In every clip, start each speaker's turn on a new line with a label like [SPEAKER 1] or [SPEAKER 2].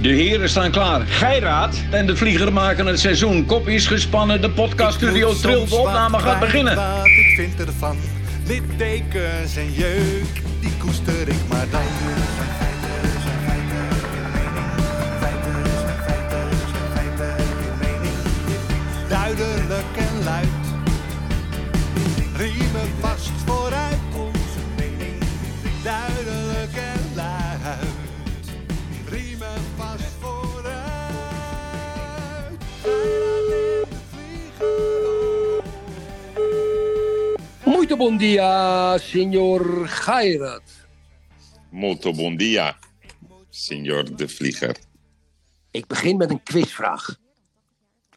[SPEAKER 1] De heren staan klaar. Geiraat en de vlieger maken het seizoen. Kop is gespannen, de podcaststudio trilt. De opname gaat beginnen.
[SPEAKER 2] Wat ik vind ervan, littekens en jeuk, die koester ik maar dan. Duidelijk en luid, riemen vast vooruit
[SPEAKER 3] Muito bom dia, senor Gairat.
[SPEAKER 4] Molto dia, signor de Vlieger.
[SPEAKER 3] Ik begin met een quizvraag.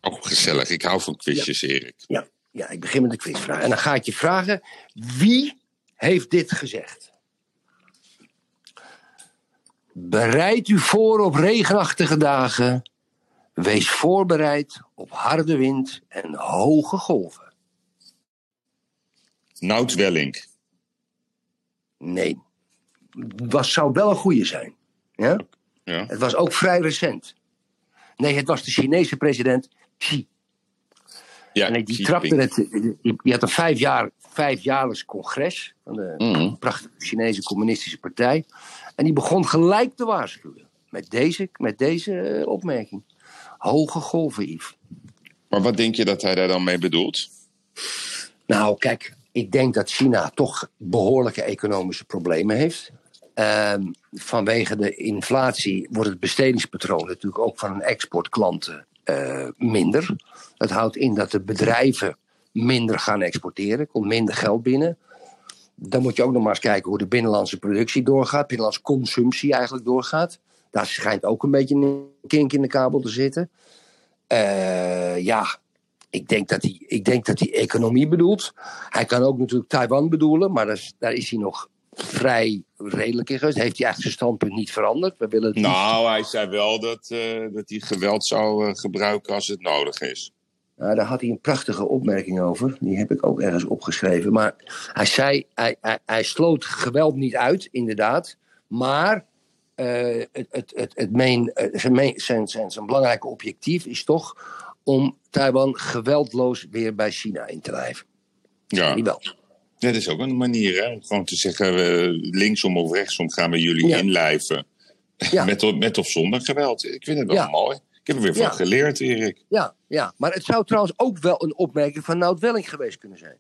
[SPEAKER 4] Oh, gezellig. Ik hou van quizjes, Erik.
[SPEAKER 3] Ja, ja, ik begin met een quizvraag. En dan ga ik je vragen, wie heeft dit gezegd? Bereid u voor op regenachtige dagen. Wees voorbereid op harde wind en hoge golven.
[SPEAKER 4] Nout Welling.
[SPEAKER 3] Nee, was, zou wel een goede zijn. Ja?
[SPEAKER 4] Ja.
[SPEAKER 3] Het was ook vrij recent. Nee, het was de Chinese president Xi.
[SPEAKER 4] Ja,
[SPEAKER 3] En die
[SPEAKER 4] Xi
[SPEAKER 3] trapte het. Die, die had een vijf jaar, vijfjaarlijks congres van de
[SPEAKER 4] Mhm.
[SPEAKER 3] prachtige Chinese communistische partij. En die begon gelijk te waarschuwen. Met deze, met deze eh, opmerking. Hoge golven, Yves.
[SPEAKER 4] Maar wat denk je dat hij daar dan mee bedoelt?
[SPEAKER 3] Nou, kijk, ik denk dat China toch behoorlijke economische problemen heeft. Ehm, vanwege de inflatie wordt het bestedingspatroon natuurlijk ook van hun exportklanten eh, minder. Dat houdt in dat de bedrijven minder gaan exporteren, komt minder geld binnen. Dan moet je ook nog maar eens kijken hoe de binnenlandse productie doorgaat, binnenlandse consumptie eigenlijk doorgaat. Daar schijnt ook een beetje een kink in de kabel te zitten. Eh, ja, ik denk, dat hij, ik denk dat hij economie bedoelt. Hij kan ook natuurlijk Taiwan bedoelen, maar daar is, daar is hij nog vrij redelijk in geweest. Heeft hij eigenlijk zijn standpunt niet veranderd? We willen het
[SPEAKER 4] Nou, hij zei wel dat, eh, dat hij geweld zou eh, gebruiken als het nodig is.
[SPEAKER 3] Nou, daar had hij een prachtige opmerking over. Die heb ik ook ergens opgeschreven. Maar hij zei, hij, hij, hij sloot geweld niet uit, inderdaad. Maar eh, het, het, het, het main, zijn, main- zijn, zijn, zijn belangrijke objectief is toch om Taiwan geweldloos weer bij China in te lijven.
[SPEAKER 4] Ja,
[SPEAKER 3] wel.
[SPEAKER 4] dat is ook een manier, hè? Om gewoon te zeggen, eh, linksom of rechtsom gaan we jullie
[SPEAKER 3] Ja.
[SPEAKER 4] inlijven.
[SPEAKER 3] Ja.
[SPEAKER 4] met, of- met of zonder geweld. Ik vind het wel
[SPEAKER 3] Ja.
[SPEAKER 4] mooi. Ik heb er weer van geleerd, Erik.
[SPEAKER 3] Ja, ja, maar het zou trouwens ook wel een opmerking van Nout Welling geweest kunnen zijn.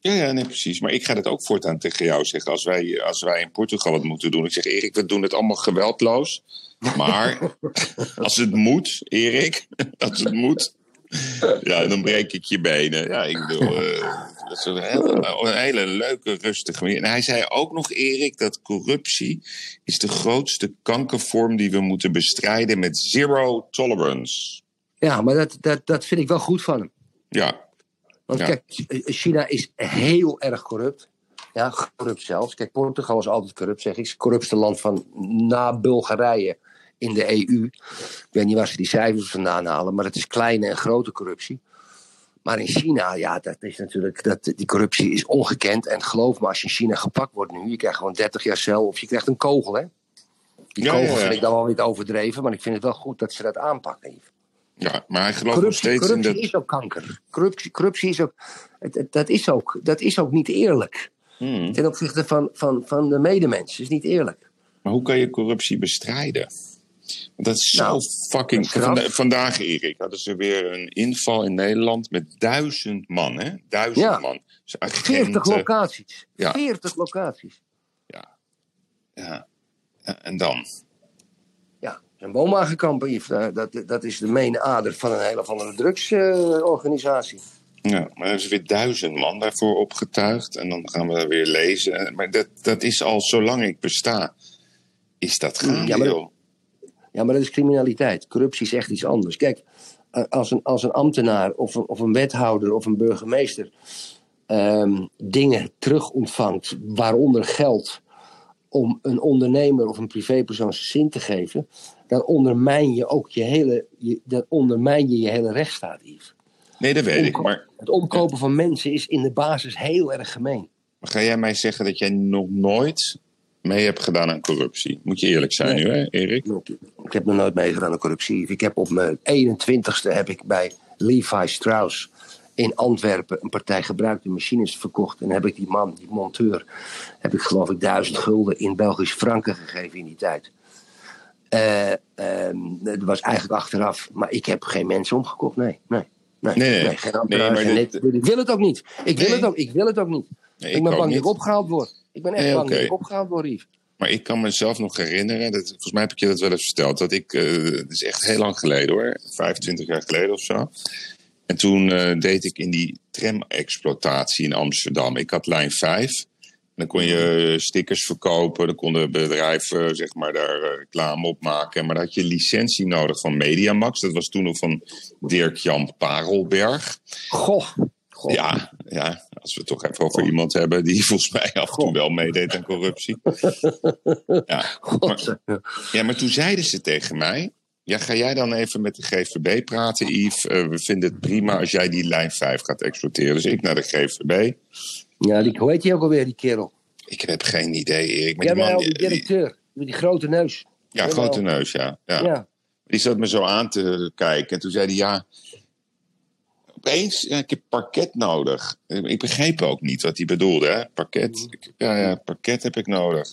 [SPEAKER 4] Ja, ja, nee, precies. Maar ik ga dat ook voortaan tegen jou zeggen. Als wij, als wij in Portugal wat moeten doen. Ik zeg, Erik, we doen het allemaal geweldloos. Maar als het moet, Erik, als het moet. Ja, dan breek ik je benen. Ja, ik bedoel, eh, dat is een hele, een hele leuke, rustige manier. En hij zei ook nog, Erik, dat corruptie is de grootste kankervorm die we moeten bestrijden met zero tolerance.
[SPEAKER 3] Ja, maar dat, dat, dat vind ik wel goed van hem.
[SPEAKER 4] Ja,
[SPEAKER 3] Want
[SPEAKER 4] Ja.
[SPEAKER 3] kijk, China is heel erg corrupt. Ja, corrupt zelfs. Kijk, Portugal is altijd corrupt, zeg ik. Het corruptste land van na Bulgarije in de EU. Ik weet niet waar ze die cijfers vandaan halen, maar het is kleine en grote corruptie. Maar in China, ja, dat is natuurlijk, dat, die corruptie is ongekend. En geloof me, als je in China gepakt wordt nu, je krijgt gewoon 30 jaar cel of je krijgt een kogel, hè? Die
[SPEAKER 4] Ja,
[SPEAKER 3] kogel
[SPEAKER 4] ja, ja.
[SPEAKER 3] vind ik dan wel weer overdreven, maar ik vind het wel goed dat ze dat aanpakken.
[SPEAKER 4] Ja, maar hij gelooft nog
[SPEAKER 3] Corruptie,
[SPEAKER 4] steeds in
[SPEAKER 3] corruptie
[SPEAKER 4] dat...
[SPEAKER 3] is ook kanker. Corruptie, corruptie is ook, het, het- dat, is ook, dat is ook niet eerlijk.
[SPEAKER 4] Hmm.
[SPEAKER 3] Ten opzichte van, van, van de medemens. is niet eerlijk.
[SPEAKER 4] Maar hoe kan je corruptie bestrijden? Dat is
[SPEAKER 3] Nou,
[SPEAKER 4] zo fucking...
[SPEAKER 3] straf.
[SPEAKER 4] Vanda- vandaag, Erik, hadden ze weer een inval in Nederland met duizend man, hè? Duizend
[SPEAKER 3] Ja.
[SPEAKER 4] man. Dus
[SPEAKER 3] 40
[SPEAKER 4] agenten,
[SPEAKER 3] locaties.
[SPEAKER 4] Ja.
[SPEAKER 3] 40 locaties.
[SPEAKER 4] ja. En dan?
[SPEAKER 3] Ja, een woonwagenkamp, Dat, dat is de main ader van een hele andere drugsorganisatie.
[SPEAKER 4] Ja, maar er is weer duizend man daarvoor opgetuigd. En dan gaan we weer lezen. Maar dat, dat is al zolang ik besta. Is dat gaande,
[SPEAKER 3] Ja, maar. Ja, maar dat is criminaliteit. Corruptie is echt iets anders. Kijk, eh, als een, als een ambtenaar of een, of een wethouder of een burgemeester ehm, dingen terug ontvangt, waaronder geld, om een ondernemer of een privépersoon zijn zin te geven, dan ondermijn je ook je hele, je, dan ondermijn je je hele rechtsstaat, Yves.
[SPEAKER 4] Nee, dat weet ik. Maar
[SPEAKER 3] Het omkopen van mensen is in de basis heel erg gemeen.
[SPEAKER 4] ga jij mij zeggen dat jij nog nooit mee hebt gedaan aan corruptie? Moet je eerlijk zijn
[SPEAKER 3] Nee.
[SPEAKER 4] nu, hè, Erik?
[SPEAKER 3] Ik heb nog nooit meegedaan aan corruptie. Ik heb op mijn 21ste heb ik bij Levi Strauss in Antwerpen een partij gebruikte machines verkocht. En heb ik die man, die monteur, heb ik geloof ik duizend gulden in Belgisch franken gegeven in die tijd. Ehm, dat was eigenlijk achteraf. Maar ik heb geen mensen omgekocht. Nee, nee. Nee,
[SPEAKER 4] Nee, nee.
[SPEAKER 3] nee, geen
[SPEAKER 4] Nee, maar dit-
[SPEAKER 3] ik wil het ook niet. Ik wil,
[SPEAKER 4] Nee.
[SPEAKER 3] het, ook, ik wil het ook niet. Ik ben bang dat ik opgehaald word. Ik ben echt
[SPEAKER 4] Nee,
[SPEAKER 3] opgehaald word, Yves.
[SPEAKER 4] Maar ik kan mezelf nog herinneren, dat, volgens mij heb ik je dat wel eens verteld, dat ik, eh het is echt heel lang geleden hoor, 25 jaar geleden of zo. En toen eh, deed ik in die tram-exploitatie in Amsterdam. Ik had lijn 5. En dan kon je stickers verkopen, dan konden bedrijven zeg maar, daar eh, reclame op maken. Maar dan had je licentie nodig van Mediamax. Dat was toen nog van Dirk-Jan Parelberg.
[SPEAKER 3] Goh.
[SPEAKER 4] Ja, ja, als we het toch even over iemand hebben die volgens mij af en toe wel meedeed aan corruptie. Ja,
[SPEAKER 3] God.
[SPEAKER 4] ja, maar toen zeiden ze tegen mij... Ja, ga jij dan even met de GVB praten, Yves? Eh, we vinden het prima als jij die lijn 5 gaat exploiteren. Dus ik naar de GVB.
[SPEAKER 3] Ja, die, hoe heet die ook alweer, die kerel?
[SPEAKER 4] Ik heb geen idee, Erik. Maar die man,
[SPEAKER 3] die
[SPEAKER 4] die-
[SPEAKER 3] directeur. Met die grote neus.
[SPEAKER 4] ja, grote neus, ja. ja.
[SPEAKER 3] Ja.
[SPEAKER 4] Die zat me zo aan te kijken. En toen zei hij, ja... Opeens, ja, ik heb parket nodig. Ik begreep ook niet wat hij bedoelde, hè? Parket. Ik- ja, ja, parket heb ik nodig.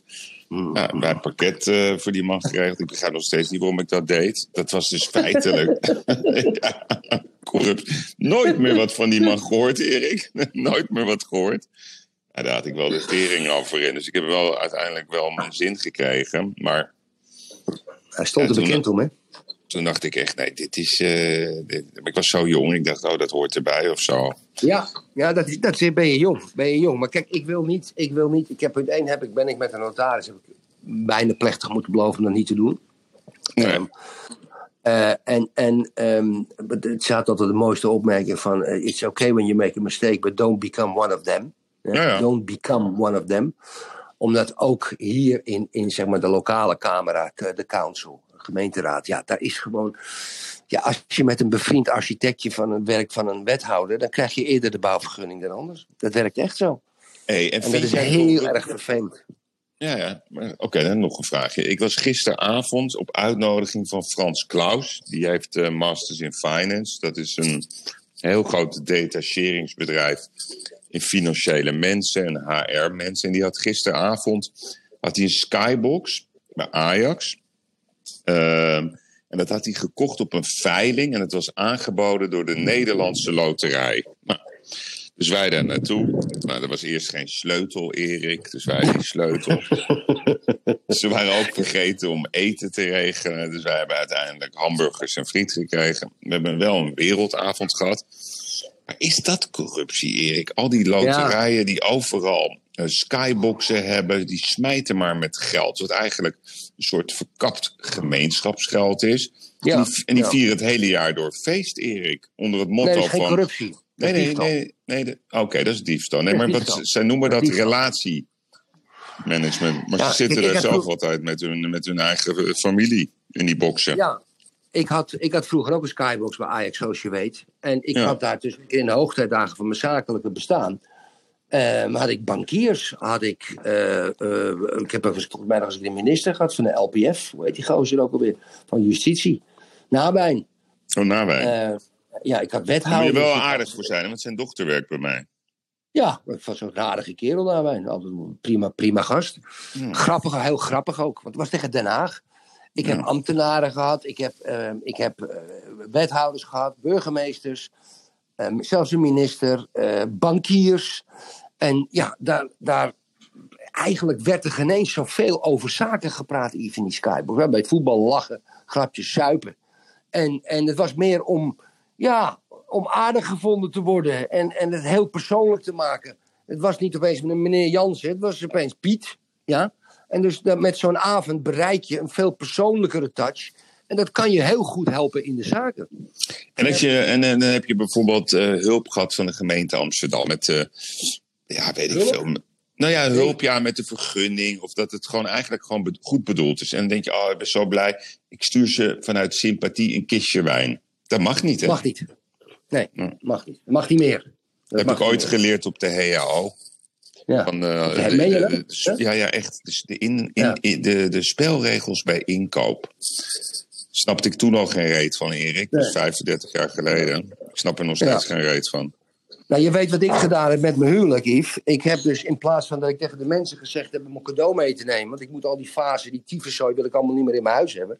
[SPEAKER 3] Mm.
[SPEAKER 4] Ja, pakket eh, voor die man geregeld. Ik begrijp nog steeds niet waarom ik dat deed. Dat was dus feitelijk. ja, corrupt. Nooit meer wat van die man gehoord, Erik. Nooit meer wat gehoord. Ja, daar had ik wel de tering over in. Dus ik heb wel uiteindelijk wel mijn zin gekregen. Maar
[SPEAKER 3] Hij stond er
[SPEAKER 4] toen-
[SPEAKER 3] bekend om, hè?
[SPEAKER 4] Toen dacht ik echt, nee, dit is... eh, dit- Ik was zo jong. Ik dacht, oh, dat hoort erbij of zo.
[SPEAKER 3] Ja, ja dat, dat ben je jong. Ben je jong. Maar kijk, ik wil niet. Ik wil niet. Ik heb één heb ik, ben ik met een notaris. Heb ik bijna plechtig moeten beloven dat niet te doen.
[SPEAKER 4] Nee.
[SPEAKER 3] Ehm, eh, en en ehm, het staat altijd de mooiste opmerking van... eh, it's okay when you make a mistake, but don't become one of them. Ja,
[SPEAKER 4] Ja, ja.
[SPEAKER 3] Don't become one of them. Omdat ook hier in, in zeg maar de lokale camera, de council, gemeenteraad... ja, daar is gewoon... Ja, als je met een bevriend architectje van een werk van een wethouder... dan krijg je eerder de bouwvergunning dan anders. Dat werkt echt zo.
[SPEAKER 4] Hey, en
[SPEAKER 3] En dat is heel erg vervelend.
[SPEAKER 4] Ja, ja. Oké, dan nog een vraagje. Ik was gisteravond op uitnodiging van Frans Klaus. Die heeft eh, Masters in Finance. Dat is een heel groot detacheringsbedrijf in financiële mensen en HR-mensen. En die had gisteravond had hij een skybox bij Ajax. Ehm, en dat had hij gekocht op een veiling. En het was aangeboden door de Nederlandse Loterij. Nou, dus wij daar naartoe. Nou, er was eerst geen sleutel, Erik. Dus wij die sleutel. Ze waren ook vergeten om eten te regelen. Dus wij hebben uiteindelijk hamburgers en friet gekregen. We hebben wel een wereldavond gehad. Maar is dat corruptie, Erik? Al die loterijen die overal skyboxen hebben, die smijten maar met geld. Wat eigenlijk een soort verkapt gemeenschapsgeld is.
[SPEAKER 3] Ja,
[SPEAKER 4] en die, en die
[SPEAKER 3] ja.
[SPEAKER 4] vieren het hele jaar door feest, Erik. Onder het
[SPEAKER 3] Nee,
[SPEAKER 4] motto
[SPEAKER 3] is geen
[SPEAKER 4] van.
[SPEAKER 3] corruptie.
[SPEAKER 4] Nee, nee,
[SPEAKER 3] diefstal.
[SPEAKER 4] nee. nee Oké, dat is diefstal. Nee, maar wat, zij noemen dat relatiemanagement. Maar
[SPEAKER 3] Ja,
[SPEAKER 4] ze zitten er zelf altijd met hun, met hun eigen eh, familie in die boxen.
[SPEAKER 3] Ja, ik had, ik had vroeger ook een skybox bij Ajax, zoals je weet. En ik had daar dus in de hoogtijdagen van mijn zakelijke bestaan... ehm, had ik bankiers, had ik... eh, ik heb volgens mij nog eens de minister gehad van de LPF. Hoe heet die gozer ook alweer? Van Justitie. Nabijn.
[SPEAKER 4] Oh, nabij.
[SPEAKER 3] Eh, ja, ik had
[SPEAKER 4] Daar moet
[SPEAKER 3] wethouders.
[SPEAKER 4] je wel aardig voor zijn, want zijn dochter werkt bij mij.
[SPEAKER 3] Ja, ik was zo'n aardige kerel daarbij. Altijd een prima, prima gast. Grappig, heel grappig ook. Want het was tegen Den Haag. Ik heb ambtenaren gehad. Ik heb, eh, ik heb wethouders gehad. Burgemeesters. Eh, zelfs een minister. eh, bankiers. En ja, daar, daar... Eigenlijk werd er geen eens zoveel over zaken gepraat, Yves, in die Skybox. Bij het voetbal lachen, grapjes, zuipen. En, en het was meer om, ja, om aardig gevonden te worden en, en het heel persoonlijk te maken. Het was niet opeens een meneer Jansen, het was opeens Piet. Ja? En dus met zo'n avond bereik je een veel persoonlijkere touch. En dat kan je heel goed helpen in de zaken.
[SPEAKER 4] En, als je, en, en dan heb je bijvoorbeeld eh, hulp gehad van de gemeente Amsterdam. Met, eh, ja, weet ik veel. Nou ja, hulp ja, met de vergunning. Of dat het gewoon eigenlijk gewoon be- goed bedoeld is. En dan denk je, oh, ik ben zo blij. Ik stuur ze vanuit sympathie een kistje wijn. Dat mag niet, hè?
[SPEAKER 3] Mag niet. Nee,
[SPEAKER 4] Ja.
[SPEAKER 3] mag niet. Mag niet meer. Dat
[SPEAKER 4] heb ik ooit
[SPEAKER 3] meer.
[SPEAKER 4] geleerd op de HAO.
[SPEAKER 3] Ja.
[SPEAKER 4] Van, eh,
[SPEAKER 3] Ja,
[SPEAKER 4] de- de- de- ja, ja, echt. Dus de, in, in, in- de, de spelregels bij inkoop. Snapte ik toen al geen reet van, Erik. Dat is 35 jaar geleden. Ik snap er nog steeds geen reet van.
[SPEAKER 3] Nou, je weet wat ik gedaan heb met mijn huwelijk, Yves. Ik heb dus in plaats van dat ik tegen de mensen gezegd heb om een cadeau mee te nemen. Want ik moet al die fasen, die tyfuszooi, wil ik allemaal niet meer in mijn huis hebben.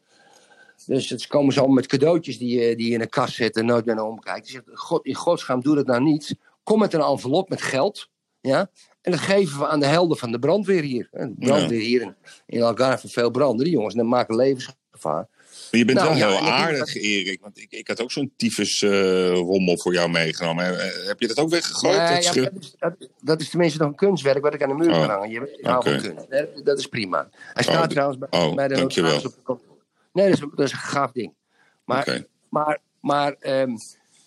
[SPEAKER 3] Dus het komen ze allemaal met cadeautjes die, die je in een kast zet en nooit meer naar omkijkt. Ik zeg, God, in godsnaam, doe dat nou niet. Kom met een envelop met geld. Ja? En dat geven we aan de helden van de brandweer hier. De brandweer hier in, in Algarve veel branden. Die jongens die maken levensgevaar.
[SPEAKER 4] Maar je bent
[SPEAKER 3] Nou,
[SPEAKER 4] wel
[SPEAKER 3] ja,
[SPEAKER 4] heel aardig, Erik. Want ik, ik had ook zo'n tyfus eh, rommel voor jou meegenomen. Eh, Heb je dat ook weggegooid? Dat
[SPEAKER 3] ja,
[SPEAKER 4] schil-
[SPEAKER 3] dat, is, dat, dat is tenminste nog een kunstwerk wat ik aan de muur
[SPEAKER 4] Oh,
[SPEAKER 3] kan hangen. Je, je van kunst. Dat is prima. Hij staat
[SPEAKER 4] Oh,
[SPEAKER 3] trouwens bij,
[SPEAKER 4] oh,
[SPEAKER 3] bij de notaris op de. Nee, dat is, dat is een gaaf ding. Maar, maar, maar ehm,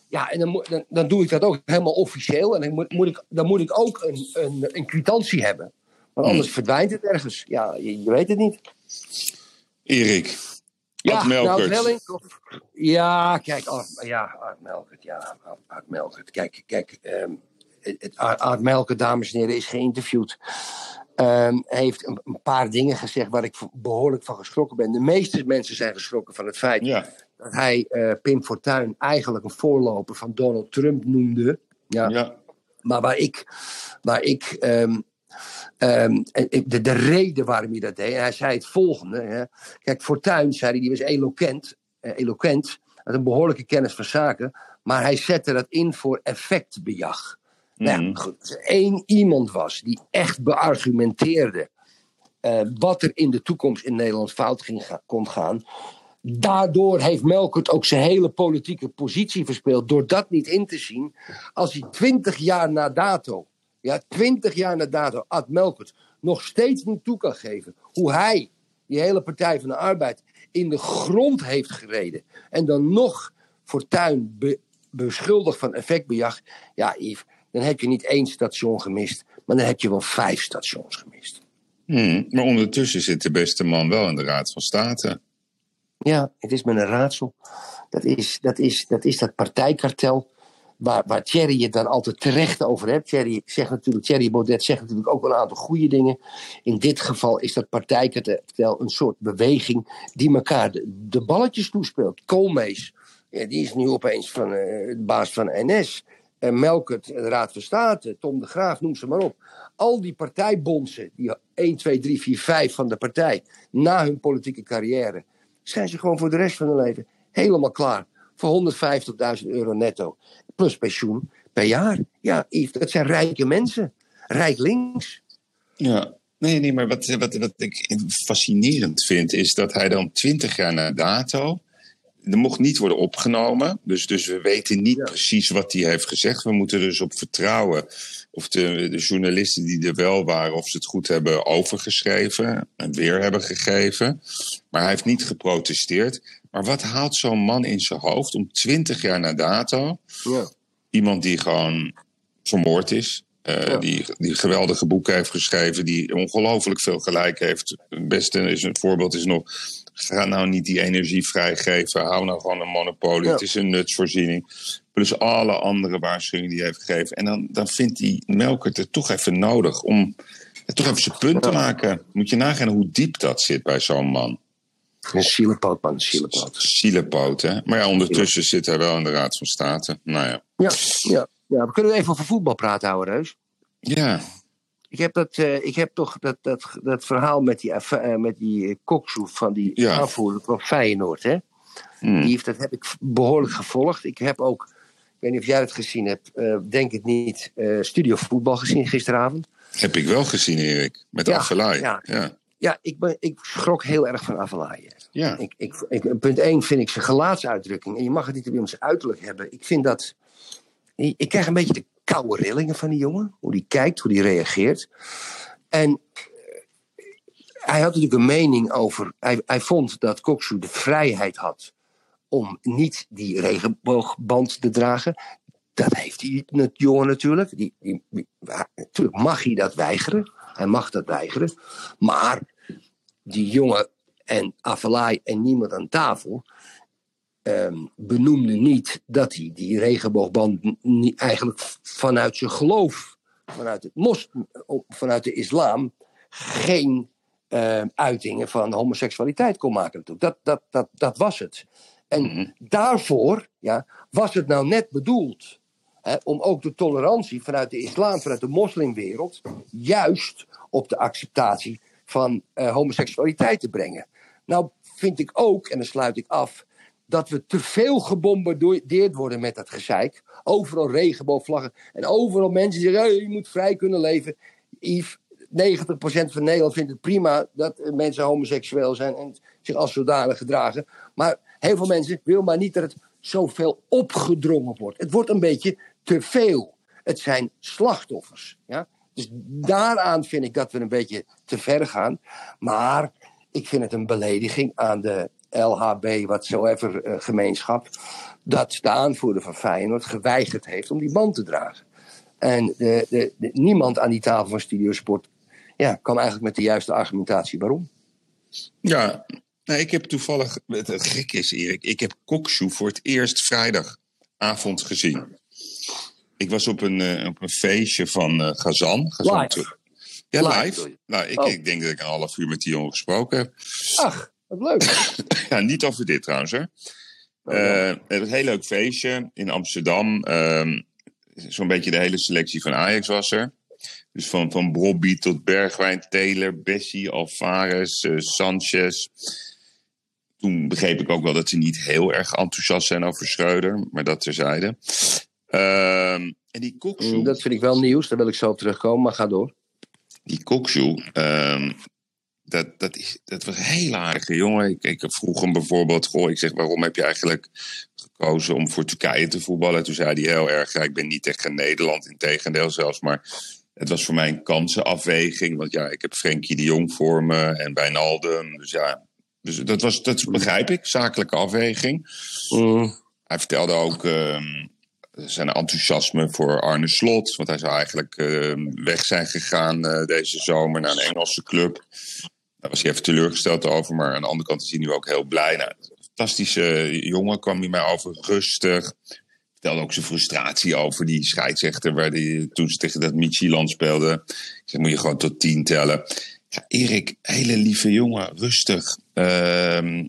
[SPEAKER 3] ja, en dan, dan doe ik dat ook helemaal officieel. En dan moet, moet ik, dan moet ik ook een, een, een kwitantie hebben. Want
[SPEAKER 4] Hmm.
[SPEAKER 3] anders verdwijnt het ergens. Ja, je, je weet het niet.
[SPEAKER 4] Erik,
[SPEAKER 3] Ja,
[SPEAKER 4] Ad Melkert.
[SPEAKER 3] nou, of- ja, kijk, Art, ja, Art Melkert, ja, Art, Melkert. Kijk, kijk, ehm, het, Art, Art Melkert, dames en heren, is geïnterviewd. Ehm, hij heeft een, een paar dingen gezegd waar ik behoorlijk van geschrokken ben. De meeste mensen zijn geschrokken van het feit
[SPEAKER 4] Ja,
[SPEAKER 3] dat hij eh, Pim Fortuyn eigenlijk een voorloper van Donald Trump noemde. Ja,
[SPEAKER 4] ja.
[SPEAKER 3] maar waar ik, waar ik ehm, ehm, de, de reden waarom hij dat deed, en hij zei het volgende. Hè. Kijk, Fortuyn zei hij, die was eloquent, eh, eloquent, had een behoorlijke kennis van zaken, maar hij zette dat in voor effectbejag. Nou ja,
[SPEAKER 4] Mhm.
[SPEAKER 3] goed, als er één iemand was die echt beargumenteerde eh, wat er in de toekomst in Nederland fout ging kon gaan. Daardoor heeft Melkert ook zijn hele politieke positie verspeeld. Door dat niet in te zien. Als hij twintig jaar na dato, ja, twintig jaar na dato, Ad Melkert nog steeds niet toe kan geven hoe hij die hele Partij van de Arbeid in de grond heeft gereden. En dan nog Fortuyn be, beschuldigd van effectbejag. Ja, Yves, dan heb je niet één station gemist, maar dan heb je wel vijf stations gemist.
[SPEAKER 4] Hmm, Maar ondertussen zit de beste man wel in de Raad van State.
[SPEAKER 3] Ja, het is me een raadsel. Dat is dat, is, dat, is dat partijkartel waar, waar Thierry het dan altijd terecht over hebt. Thierry, zegt natuurlijk, Thierry Baudet zegt natuurlijk ook wel een aantal goede dingen. In dit geval is dat partijkartel een soort beweging die elkaar de, balletjes toespeelt. Koolmees, die is nu opeens van, eh, de baas van NS. En Melkert, de Raad van State, Tom de Graaf, noem ze maar op. Al die partijbondsen, die 1, 2, 3, 4, 5 van de partij, na hun politieke carrière, zijn ze gewoon voor de rest van hun leven helemaal klaar. Voor 150.000 euro netto. Plus pensioen per jaar. Ja, Yves, dat zijn rijke mensen. Rijk links.
[SPEAKER 4] Ja. Nee, nee, maar wat, wat, wat ik fascinerend vind, is dat hij dan twintig jaar na dato. Er mocht niet worden opgenomen. Dus, dus we weten niet
[SPEAKER 3] Ja.
[SPEAKER 4] precies wat hij heeft gezegd. We moeten dus op vertrouwen of de, de journalisten die er wel waren, of ze het goed hebben overgeschreven en weer hebben gegeven. Maar hij heeft niet geprotesteerd. Maar wat haalt zo'n man in zijn hoofd om twintig jaar na dato
[SPEAKER 3] Ja.
[SPEAKER 4] iemand die gewoon vermoord is. eh,
[SPEAKER 3] Ja.
[SPEAKER 4] die, die geweldige boeken heeft geschreven. Die ongelooflijk veel gelijk heeft. Het beste is een voorbeeld is nog. Ga nou niet die energie vrijgeven. Hou nou gewoon een monopolie.
[SPEAKER 3] Ja.
[SPEAKER 4] Het is een nutsvoorziening. Plus alle andere waarschuwingen die hij heeft gegeven. En dan, dan vindt die Melkert het toch even nodig om toch even zijn punt te maken. Moet je nagaan hoe diep dat zit bij zo'n man.
[SPEAKER 3] Een zielepoot, man. Zielepoot.
[SPEAKER 4] Zielepoot, hè? Maar ja, ondertussen zit hij wel in de Raad van State. Nou ja.
[SPEAKER 3] Ja, ja. ja, we kunnen even over voetbal praten, ouwe Reus.
[SPEAKER 4] Ja,
[SPEAKER 3] Ik heb, dat, eh, ik heb toch dat, dat, dat verhaal met die, affa- eh, met die eh, koksoef van die
[SPEAKER 4] Ja.
[SPEAKER 3] aanvoerder van Feyenoord. Hè?
[SPEAKER 4] Hmm.
[SPEAKER 3] Die heeft, dat heb ik behoorlijk gevolgd. Ik heb ook, ik weet niet of jij het gezien hebt, eh, denk het niet, eh, Studio Voetbal gezien gisteravond.
[SPEAKER 4] Heb ik wel gezien, Erik. Met
[SPEAKER 3] Ja,
[SPEAKER 4] Affelay.
[SPEAKER 3] ja.
[SPEAKER 4] Ja. Ja.
[SPEAKER 3] Ik, ben, ik schrok heel erg van Avalaaie.
[SPEAKER 4] Ja.
[SPEAKER 3] Ik, ik, punt 1 vind ik zijn gelaatsuitdrukking. En je mag het niet op zijn uiterlijk hebben. Ik vind dat. Ik, krijg een beetje de koude rillingen van die jongen. Hoe die kijkt, hoe die reageert. En eh, hij had natuurlijk een mening over. Hij, hij vond dat Koksu de vrijheid had om niet die regenboogband te dragen. Dat heeft die jongen natuurlijk. Die, die- natuurlijk mag hij dat weigeren. Hij mag dat weigeren. Maar die jongen en Avalai en niemand aan tafel ehm, benoemde niet dat hij die regenboogband niet eigenlijk vanuit zijn geloof, vanuit, het mos, vanuit de islam, geen eh, uitingen van homoseksualiteit kon maken. Dat, dat, dat, dat was het. En
[SPEAKER 4] Mhm.
[SPEAKER 3] daarvoor ja, was het nou net bedoeld hè, om ook de tolerantie vanuit de islam, vanuit de moslimwereld, juist op de acceptatie van eh, homoseksualiteit te brengen. Nou vind ik ook, en dan sluit ik af, dat we te veel gebombardeerd worden met dat gezeik. Overal regenboogvlaggen en overal mensen die zeggen, "Hey, je moet vrij kunnen leven. Yves, 90% van Nederland vindt het prima dat mensen homoseksueel zijn en zich als zodanig gedragen. Maar heel veel mensen willen maar niet dat het zoveel opgedrongen wordt. Het wordt een beetje te veel. Het zijn slachtoffers. Ja? Dus daaraan vind ik dat we een beetje te ver gaan. Maar ik vind het een belediging aan de LHB, whatsoever eh, gemeenschap, dat de aanvoerder van Feyenoord geweigerd heeft om die band te dragen. En de, de, de- niemand aan die tafel van Studiosport ja, kan eigenlijk met de juiste argumentatie waarom.
[SPEAKER 4] Ja, nou, ik heb toevallig. Het, gek is, Erik. Ik heb Kokshoe voor het eerst vrijdagavond gezien. Ik was op een, eh, op een feestje van eh Gazan. Gazan
[SPEAKER 3] Live?
[SPEAKER 4] Ja,
[SPEAKER 3] Live?
[SPEAKER 4] Nou, ik,
[SPEAKER 3] Oh.
[SPEAKER 4] ik denk dat ik een half uur met die jongen gesproken heb.
[SPEAKER 3] Ach, wat leuk.
[SPEAKER 4] Ja, niet over dit trouwens, hè.
[SPEAKER 3] Oh, ja.
[SPEAKER 4] Eh, een heel leuk feestje in Amsterdam. Ehm, Zo'n beetje de hele selectie van Ajax was er. Dus van, van Bobby tot Bergwijn, Taylor, Bessie, Alvarez, eh, Sanchez. Toen begreep ik ook wel dat ze niet heel erg enthousiast zijn over Schreuder. Maar dat terzijde. Ehm en die
[SPEAKER 3] Mm, Dat vind ik wel nieuws, daar wil ik zo op terugkomen, maar ga door.
[SPEAKER 4] Die Koksu, ehm, dat, dat, is, dat was een heel aardige jongen. Ik, ik vroeg hem bijvoorbeeld, goh, ik zeg, waarom heb je eigenlijk gekozen om voor Turkije te voetballen? Toen zei hij heel erg, ja, ik ben niet tegen Nederland, in tegendeel zelfs, maar het was voor mij een kansenafweging. Want ja, ik heb Frenkie de Jong voor me en Wijnaldum. Dus ja, dus dat, was, dat begrijp ik, zakelijke afweging.
[SPEAKER 3] Mm,
[SPEAKER 4] Hij vertelde ook ehm, zijn enthousiasme voor Arne Slot. Want hij zou eigenlijk ehm, weg zijn gegaan eh, deze zomer naar een Engelse club. Daar was hij even teleurgesteld over. Maar aan de andere kant is hij nu ook heel blij. Nou, fantastische jongen kwam hij mij over. Rustig. Vertelde ook zijn frustratie over die scheidsrechter. Waar die, toen ze tegen dat Michieland speelden. Ik zeg, moet je gewoon tot tien tellen. Ja, Erik, hele lieve jongen. Rustig. Ehm,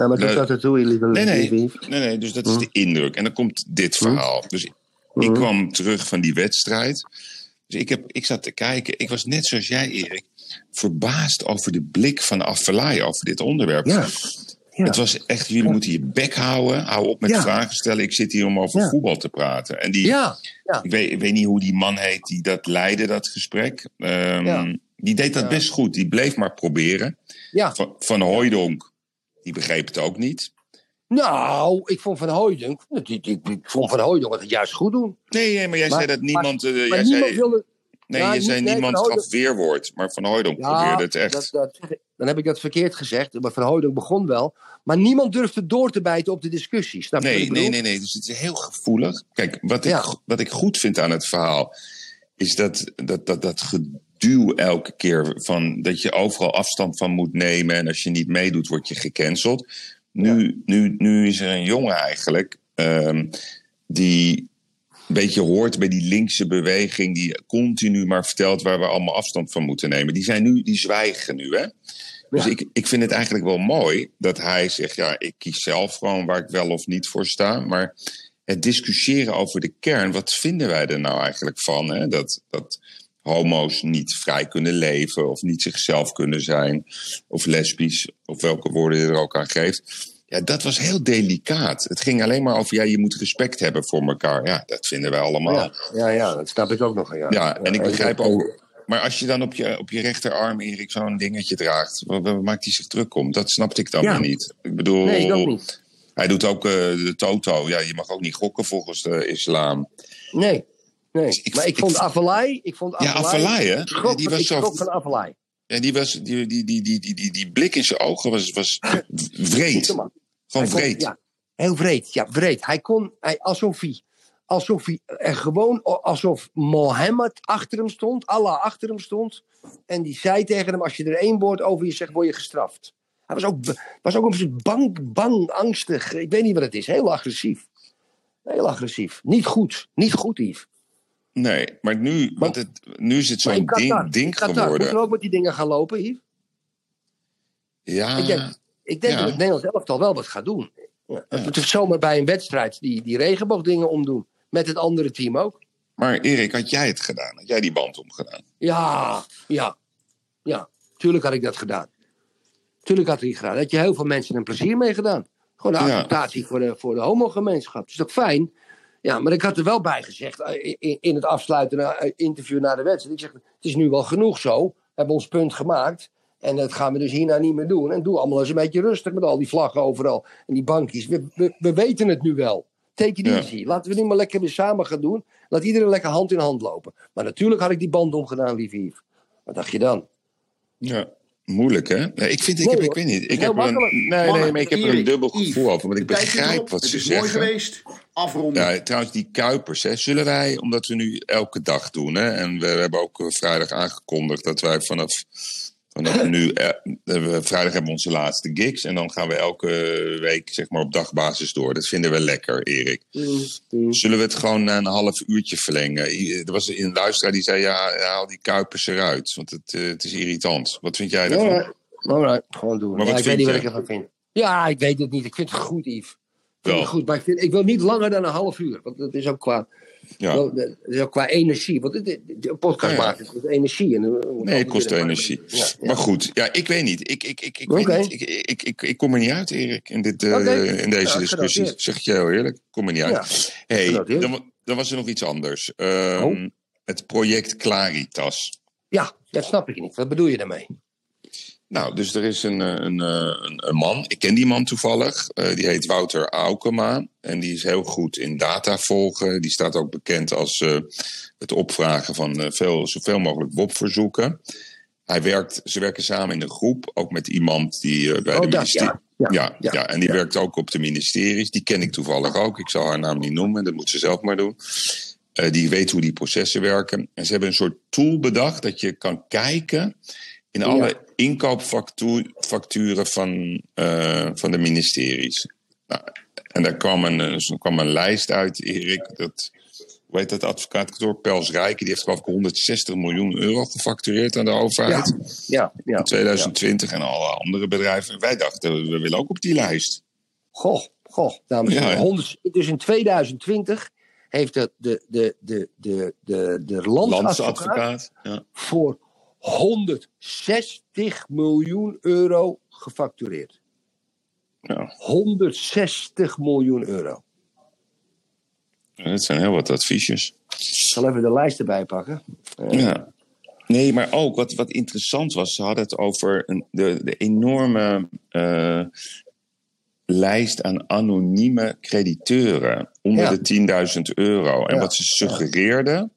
[SPEAKER 3] ja, maar dat ertoe, lieve
[SPEAKER 4] Nee, nee. Nee, nee, dus dat is de indruk. En dan komt dit verhaal. Dus ik
[SPEAKER 3] Mhm.
[SPEAKER 4] kwam terug van die wedstrijd. Dus ik, heb, ik zat te kijken. Ik was net zoals jij, Erik, verbaasd over de blik van Affelay over dit onderwerp.
[SPEAKER 3] Ja. Ja.
[SPEAKER 4] Het was echt, jullie moeten je bek houden. Hou op met vragen stellen. Ik zit hier om over voetbal te praten. En die, ik, weet, ik weet niet hoe die man heet die dat leidde, dat gesprek. Ehm. Die deed dat best goed. Die bleef maar proberen.
[SPEAKER 3] ja.
[SPEAKER 4] Van, van die begreep het ook niet.
[SPEAKER 3] Nou, ik vond Van Hooydonk, ik, ik, ik vond Van Hooydonk het juist goed doen.
[SPEAKER 4] Nee, nee, maar jij
[SPEAKER 3] Maar-
[SPEAKER 4] zei dat niemand. eh,
[SPEAKER 3] Maar
[SPEAKER 4] jij
[SPEAKER 3] niemand
[SPEAKER 4] zei,
[SPEAKER 3] wilde...
[SPEAKER 4] nee, je zei
[SPEAKER 3] nee,
[SPEAKER 4] niemand
[SPEAKER 3] Van
[SPEAKER 4] gaf weerwoord. Maar Van Hooydonk probeerde het echt.
[SPEAKER 3] dat, dat, dan heb ik dat verkeerd gezegd. Maar Van Hooydonk begon wel. Maar niemand durfde door te bijten op de discussie. Snap je wat
[SPEAKER 4] nee, nee, nee, nee. Dus het is heel gevoelig. Kijk, wat ik, wat ik goed vind aan het verhaal. is dat, dat, dat, dat geduw elke keer. van dat je overal afstand van moet nemen. en als je niet meedoet, word je gecanceld. Nu, nu, nu is er een jongen eigenlijk. ehm, die een beetje hoort bij die linkse beweging. die continu maar vertelt waar we allemaal afstand van moeten nemen. Die, zijn nu, die zwijgen nu, hè? Dus
[SPEAKER 3] Ja.
[SPEAKER 4] ik, ik vind het eigenlijk wel mooi dat hij zegt: ja, ik kies zelf gewoon waar ik wel of niet voor sta. Maar het discussiëren over de kern, wat vinden wij er nou eigenlijk van? Hè? Dat, dat homo's niet vrij kunnen leven of niet zichzelf kunnen zijn, of lesbisch, of welke woorden je er ook aan geeft. Ja, dat was heel delicaat. Het ging alleen maar over, ja, je moet respect hebben voor elkaar. Ja, dat vinden wij allemaal.
[SPEAKER 3] Ja, ja, ja, dat snap ik ook nog. Ja,
[SPEAKER 4] Ja, en ik begrijp ook. Maar als je dan op je, op je rechterarm, Erik, zo'n dingetje draagt, waar, waar maakt hij zich druk om? Dat snapte ik dan
[SPEAKER 3] Ja.
[SPEAKER 4] niet. Ik bedoel,
[SPEAKER 3] Nee, ik ook niet.
[SPEAKER 4] hij doet ook eh, de toto. Ja, je mag ook niet gokken volgens de islam.
[SPEAKER 3] Nee, nee.
[SPEAKER 4] Dus ik-
[SPEAKER 3] maar ik
[SPEAKER 4] ik-
[SPEAKER 3] vond Avalai... Ik vond
[SPEAKER 4] Ja, Avalai, hè?
[SPEAKER 3] Schrok,
[SPEAKER 4] Ja, die was zo-
[SPEAKER 3] van Avalai.
[SPEAKER 4] En die, was, die, die, die, die, die, die, die blik in zijn ogen was, was vreed. Gewoon
[SPEAKER 3] Hij kon-
[SPEAKER 4] vreed.
[SPEAKER 3] Ja, heel vreed. Ja, vreed. Hij kon, hij, alsof hij, alsof hij er gewoon, alsof Mohammed achter hem stond, Allah achter hem stond. En die zei tegen hem, als je er één woord over je zegt, word je gestraft. Hij was ook, was ook een bang, bang, angstig. Ik weet niet wat het is. Heel agressief. Heel agressief. Niet goed. Niet goed, Yves.
[SPEAKER 4] Nee, maar nu, want het, nu is het zo'n ding, ding
[SPEAKER 3] in Qatar, moeten
[SPEAKER 4] geworden.
[SPEAKER 3] we ook met die dingen gaan lopen, Yves?
[SPEAKER 4] Ja,
[SPEAKER 3] Ik denk, ik denk
[SPEAKER 4] Ja.
[SPEAKER 3] dat het Nederlands elftal wel wat gaat doen. Ja, Het is zomaar bij een wedstrijd die, die regenboogdingen omdoen. Met het andere team ook.
[SPEAKER 4] maar Erik, had jij het gedaan? Had jij die band omgedaan?
[SPEAKER 3] Ja, ja, ja. Tuurlijk had ik dat gedaan. Tuurlijk had ik het gedaan. Daar had je heel veel mensen een plezier mee gedaan. Gewoon
[SPEAKER 4] Ja.
[SPEAKER 3] acceptatie voor de, voor de homogemeenschap. Dat is toch fijn? Ja, maar ik had er wel bij gezegd eh, in, in het afsluitende eh, interview na de wedstrijd. Ik zeg, het is nu wel genoeg zo. We hebben ons punt gemaakt. En dat gaan we dus hierna niet meer doen. En doe allemaal eens een beetje rustig met al die vlaggen overal. En die bankjes. We, we, we weten het nu wel. Take it
[SPEAKER 4] Ja.
[SPEAKER 3] easy. Laten we nu maar lekker weer samen gaan doen. Laat iedereen lekker hand in hand lopen. Maar natuurlijk had ik die band omgedaan, lieve Yves. Wat dacht je dan?
[SPEAKER 4] Ja. Moeilijk, hè? Nee, ik, vind, ik, heb, ik weet niet. Ik
[SPEAKER 3] Heel
[SPEAKER 4] heb er een,
[SPEAKER 3] makkelijk.
[SPEAKER 4] nee, nee, maar ik heb er een dubbel gevoel over. Want ik begrijp wat
[SPEAKER 5] Het
[SPEAKER 4] ze
[SPEAKER 5] is mooi
[SPEAKER 4] zeggen.
[SPEAKER 5] geweest. Afronden.
[SPEAKER 4] Ja, trouwens, die Kuipers, hè, zullen wij, omdat we nu elke dag doen, hè, en we hebben ook eh, vrijdag aangekondigd dat wij vanaf, vanaf nu, eh, we, vrijdag hebben we onze laatste gigs, en dan gaan we elke week zeg maar, op dagbasis door. Dat vinden we lekker, Erik. Zullen we het gewoon na een half uurtje verlengen? Er was een luisteraar die zei, ja, haal die Kuipers eruit, want het, eh, het is irritant. Wat vind jij daarvan?
[SPEAKER 3] Alright, alright, gewoon doen.
[SPEAKER 4] Maar
[SPEAKER 3] Ja, ik weet
[SPEAKER 4] vind
[SPEAKER 3] niet wat ik ervan vind. Ja, ik weet het niet. Ik vind het goed, Yves. Ik vind
[SPEAKER 4] Wel.
[SPEAKER 3] het goed, maar ik, vind, ik wil niet langer dan een half uur. Want dat is ook qua,
[SPEAKER 4] Ja.
[SPEAKER 3] wel, dat qua energie. Want een podcast
[SPEAKER 4] Ja, ja.
[SPEAKER 3] maken kost energie. En,
[SPEAKER 4] Nee, het kost energie.
[SPEAKER 3] Ja.
[SPEAKER 4] Maar goed, ja, ik weet niet. Ik, ik, ik, ik,
[SPEAKER 3] Oké.
[SPEAKER 4] weet niet. Ik, ik, ik, ik kom er niet uit, Erik, in, dit, eh, in deze discussie.
[SPEAKER 3] genoteerd.
[SPEAKER 4] Zeg ik je heel eerlijk. Ik kom er niet uit. Hey, dan was er nog iets anders. Ehm,
[SPEAKER 3] Oh.
[SPEAKER 4] Het project Claritas.
[SPEAKER 3] Ja, dat snap ik niet. Wat bedoel je daarmee?
[SPEAKER 4] Nou, dus er is een, eh, een, eh, een, een man, ik ken die man toevallig, eh, die heet Wouter Aukema. En die is heel goed in data volgen. Die staat ook bekend als het opvragen van veel, zoveel mogelijk WOP-verzoeken. Hij werkt, ze werken samen in een groep, ook met iemand die bij
[SPEAKER 3] Oh,
[SPEAKER 4] de ministerie...
[SPEAKER 3] ja. Ja,
[SPEAKER 4] Ja, ja,
[SPEAKER 3] ja,
[SPEAKER 4] en die werkt ook op de ministeries. Die ken ik toevallig ook. Ik zal haar naam niet noemen, dat moet ze zelf maar doen. Die weet hoe die processen werken. En ze hebben een soort tool bedacht dat je kan kijken in alle. Inkoopfacturen van, eh, van de ministeries. Nou, en daar kwam een, eh, er kwam een lijst uit, Erik. Dat, hoe heet dat advocaatkantoor? Pels Rijken. Die heeft geloof ik 160 miljoen euro gefactureerd aan de overheid.
[SPEAKER 3] Ja, ja.
[SPEAKER 4] In 2020 en alle andere bedrijven. Wij dachten, we willen ook op die lijst.
[SPEAKER 3] Goh, goh, dames en
[SPEAKER 4] Ja,
[SPEAKER 3] heren.
[SPEAKER 4] hè?
[SPEAKER 3] 100 Dus in 2020 heeft de, de, de, de, de, de, de landsadvocaat
[SPEAKER 4] Landsadvocaat. Ja.
[SPEAKER 3] voor 160 miljoen euro gefactureerd.
[SPEAKER 4] Ja.
[SPEAKER 3] 160 miljoen euro.
[SPEAKER 4] Dat zijn heel wat adviesjes.
[SPEAKER 3] Ik zal even de lijst erbij pakken. Eh,
[SPEAKER 4] Ja. Nee, maar ook wat, wat interessant was, ze hadden het over een, de, de enorme eh, lijst aan anonieme crediteuren onder
[SPEAKER 3] Ja.
[SPEAKER 4] de 10.000 euro. En
[SPEAKER 3] Ja.
[SPEAKER 4] wat ze suggereerden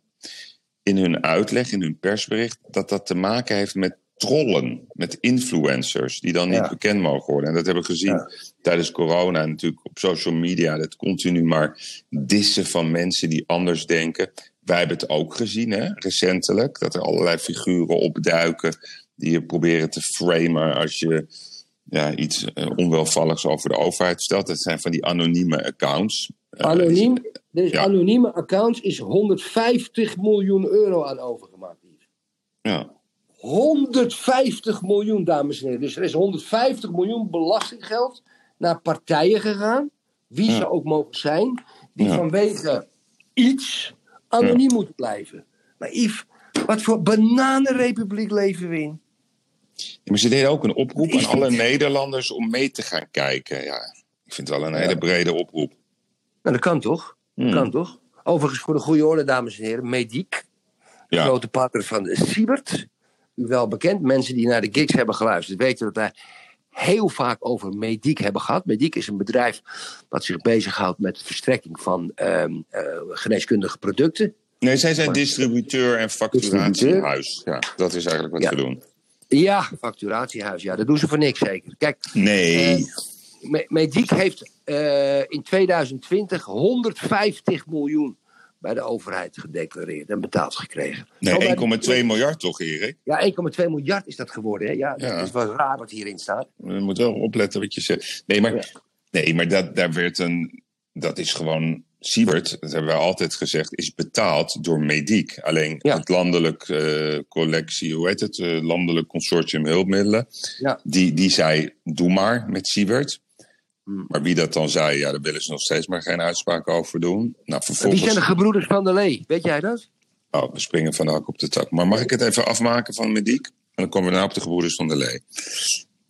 [SPEAKER 4] in hun uitleg, in hun persbericht, dat dat te maken heeft met trollen, met influencers die dan niet
[SPEAKER 3] Ja.
[SPEAKER 4] bekend mogen worden. En dat hebben we gezien
[SPEAKER 3] Ja.
[SPEAKER 4] tijdens corona natuurlijk op social media, dat continu maar dissen van mensen die anders denken. Wij hebben het ook gezien, hè, recentelijk, dat er allerlei figuren opduiken die je proberen te framen als je ja, iets eh, onwelvalligs over de overheid stelt. Dat zijn van die anonieme accounts. Eh,
[SPEAKER 3] Anoniem, dus
[SPEAKER 4] Ja.
[SPEAKER 3] anonieme accounts is 150 miljoen euro aan overgemaakt.
[SPEAKER 4] Ja,
[SPEAKER 3] 150 miljoen, dames en heren. Dus er is 150 miljoen belastinggeld naar partijen gegaan, wie
[SPEAKER 4] Ja.
[SPEAKER 3] ze ook mogen zijn, die
[SPEAKER 4] Ja.
[SPEAKER 3] vanwege iets anoniem moeten blijven. Maar Yves, wat voor bananenrepubliek leven we in?
[SPEAKER 4] Maar ze deden ook een oproep aan alle Nederlanders om mee te gaan kijken. Ja, ik vind het wel een hele brede oproep.
[SPEAKER 3] Nou, dat kan toch?
[SPEAKER 4] Hmm.
[SPEAKER 3] Kan toch? Overigens, voor de goede orde, dames en heren, Mediek,
[SPEAKER 4] Ja,
[SPEAKER 3] grote partner van Siebert. U wel bekend. Mensen die naar de gigs hebben geluisterd weten dat wij heel vaak over Mediek hebben gehad. Mediek is een bedrijf dat zich bezighoudt met de verstrekking van ehm, eh, geneeskundige producten.
[SPEAKER 4] nee, zij zijn distributeur en facturatiehuis. Ja, dat is eigenlijk wat
[SPEAKER 3] Ja.
[SPEAKER 4] we doen.
[SPEAKER 3] Ja, facturatiehuis. Ja, dat doen ze voor niks zeker. Kijk,
[SPEAKER 4] Nee,
[SPEAKER 3] Eh, Me- Mediek heeft eh, in 2020 150 miljoen bij de overheid gedeclareerd en betaald gekregen.
[SPEAKER 4] nee
[SPEAKER 3] Zo bij de-
[SPEAKER 4] 1,2 miljard toch, Erik?
[SPEAKER 3] Ja, 1,2 miljard is dat geworden. Hè? Ja,
[SPEAKER 4] Ja.
[SPEAKER 3] dat is wel raar wat hierin staat.
[SPEAKER 4] Je moet wel opletten wat je zegt. Nee, maar, nee, maar dat, daar werd een, dat is gewoon Siebert, dat hebben wij altijd gezegd, is betaald door Mediek. Alleen
[SPEAKER 3] Ja.
[SPEAKER 4] het landelijk eh, collectie, hoe heet het? eh, landelijk consortium hulpmiddelen.
[SPEAKER 3] Ja.
[SPEAKER 4] Die, die zei, doe maar met Siebert.
[SPEAKER 3] Hmm.
[SPEAKER 4] Maar wie dat dan zei, ja, daar willen ze nog steeds maar geen uitspraak over doen. Nou,
[SPEAKER 3] Wie
[SPEAKER 4] vervolgens...
[SPEAKER 3] zijn de gebroeders van der Lee? Weet jij dat?
[SPEAKER 4] Oh, we springen van de hak op de tak. Maar mag ik het even afmaken van Mediek? En dan komen we nou op de gebroeders van de Lee.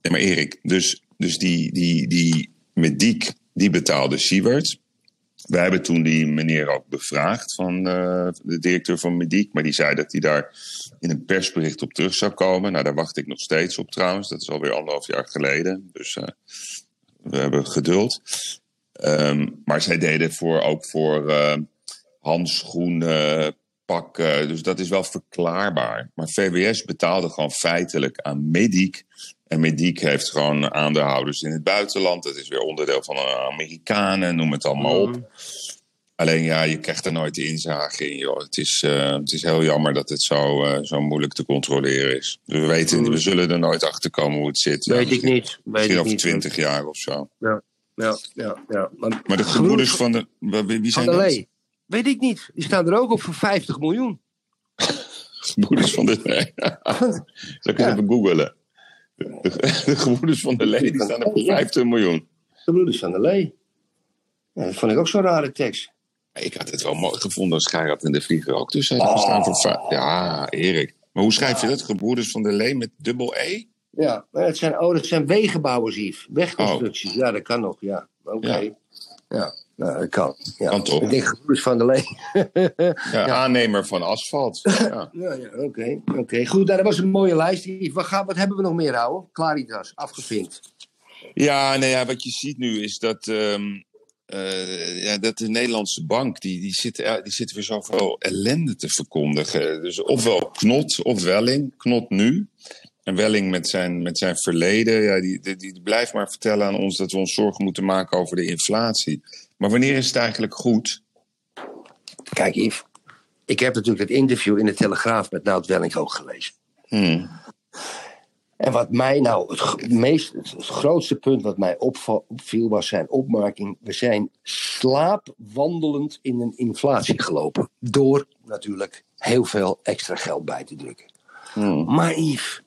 [SPEAKER 4] Nee, maar Erik, dus, dus die, die, die Mediek, die betaalde Siebert. We hebben toen die meneer ook bevraagd van eh, de directeur van Mediek. Maar die zei dat hij daar in een persbericht op terug zou komen. Nou, daar wacht ik nog steeds op trouwens. Dat is alweer anderhalf jaar geleden. Dus eh, we hebben geduld. Ehm, maar zij deden voor, ook voor eh, handschoenen, pakken. Dus dat is wel verklaarbaar. Maar VWS betaalde gewoon feitelijk aan Mediek. En Mediek heeft gewoon aandeelhouders in het buitenland. Dat is weer onderdeel van de Amerikanen, noem het allemaal op. Alleen ja, je krijgt er nooit de inzage in. Joh. Het, is, eh, het is heel jammer dat het zo, eh, zo moeilijk te controleren is. Dus we, weten, we zullen er nooit achter komen hoe het zit. Ja,
[SPEAKER 3] Weet ik niet. Weet
[SPEAKER 4] Misschien over twintig jaar of zo.
[SPEAKER 3] Ja, ja, ja. ja. Maar,
[SPEAKER 4] Maar de gebroeders van de... Wie
[SPEAKER 3] van
[SPEAKER 4] zijn dat?
[SPEAKER 3] Weet ik niet. Die staan er ook op voor 50 miljoen.
[SPEAKER 4] Gebroeders van de
[SPEAKER 3] Ja.
[SPEAKER 4] het even googelen? De, de, de gebroeders van de Lee die staan er voor 50 miljoen.
[SPEAKER 3] Gebroeders van der Lee. Ja, dat vond ik ook zo'n rare tekst.
[SPEAKER 4] Ik had het wel mooi gevonden als Gerard en de Vlieger ook tussen
[SPEAKER 3] Oh.
[SPEAKER 4] gestaan voor... Ja, Erik. Maar hoe schrijf je dat? Gebroeders van de Lee met dubbel E?
[SPEAKER 3] Ja, het zijn, oh, dat zijn wegenbouwers, Yves. Wegconstructies. Ja, dat kan nog, ja. Oké.
[SPEAKER 4] Ja.
[SPEAKER 3] Ja. Nou, dat kan. Ja.
[SPEAKER 4] Kan toch?
[SPEAKER 3] Ik denk van der Lee.
[SPEAKER 4] Ja, aannemer van asfalt. Ja.
[SPEAKER 3] Ja, ja, oké. oké. Goed, nou, dat was een mooie lijst. Wat, gaan, wat hebben we nog meer, houden? Claritas, afgevinkt.
[SPEAKER 4] Ja, nou ja, wat je ziet nu is dat, ehm, eh, ja, dat de Nederlandse bank, die, die, zit, ja, die zit weer zoveel ellende te verkondigen. Dus ofwel Knot of Welling. Knot nu. En Welling met zijn, met zijn verleden, ja, die, die, die blijft maar vertellen aan ons dat we ons zorgen moeten maken over de inflatie. Maar wanneer is het eigenlijk goed?
[SPEAKER 3] Kijk, Yves. Ik heb natuurlijk het interview in de Telegraaf met Nout Welling ook gelezen.
[SPEAKER 4] Hmm.
[SPEAKER 3] En wat mij nou het, meest, het grootste punt wat mij opviel was zijn opmerking. We zijn slaapwandelend in een inflatie gelopen. Door natuurlijk heel veel extra geld bij te drukken.
[SPEAKER 4] Hmm.
[SPEAKER 3] Maar Yves,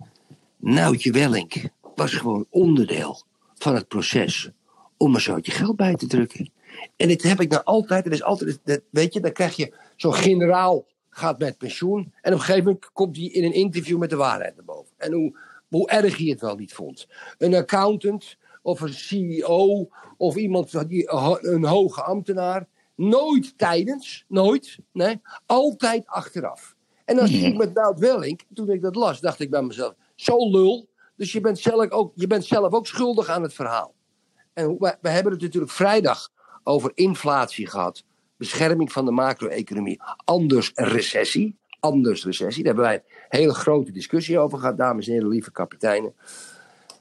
[SPEAKER 3] Noutje Welling was gewoon onderdeel van het proces om een zoutje geld bij te drukken. En dit heb ik nou altijd, het is altijd, dat, weet je, dan krijg je zo'n generaal gaat met pensioen. En op een gegeven moment komt hij in een interview met de waarheid naar boven. En hoe, hoe erg hij het wel niet vond. Een accountant of een CEO of iemand, die, een hoge ambtenaar. Nooit tijdens, nooit, nee, altijd achteraf. En dan zie ik met Nout Welling, toen ik dat las, dacht ik bij mezelf, zo lul. Dus je bent zelf ook, je bent zelf ook schuldig aan het verhaal. En we hebben het natuurlijk vrijdag over inflatie gehad. Bescherming van de macro-economie. Anders recessie. Anders recessie. Daar hebben wij een hele grote discussie over gehad, dames en heren, lieve kapiteinen.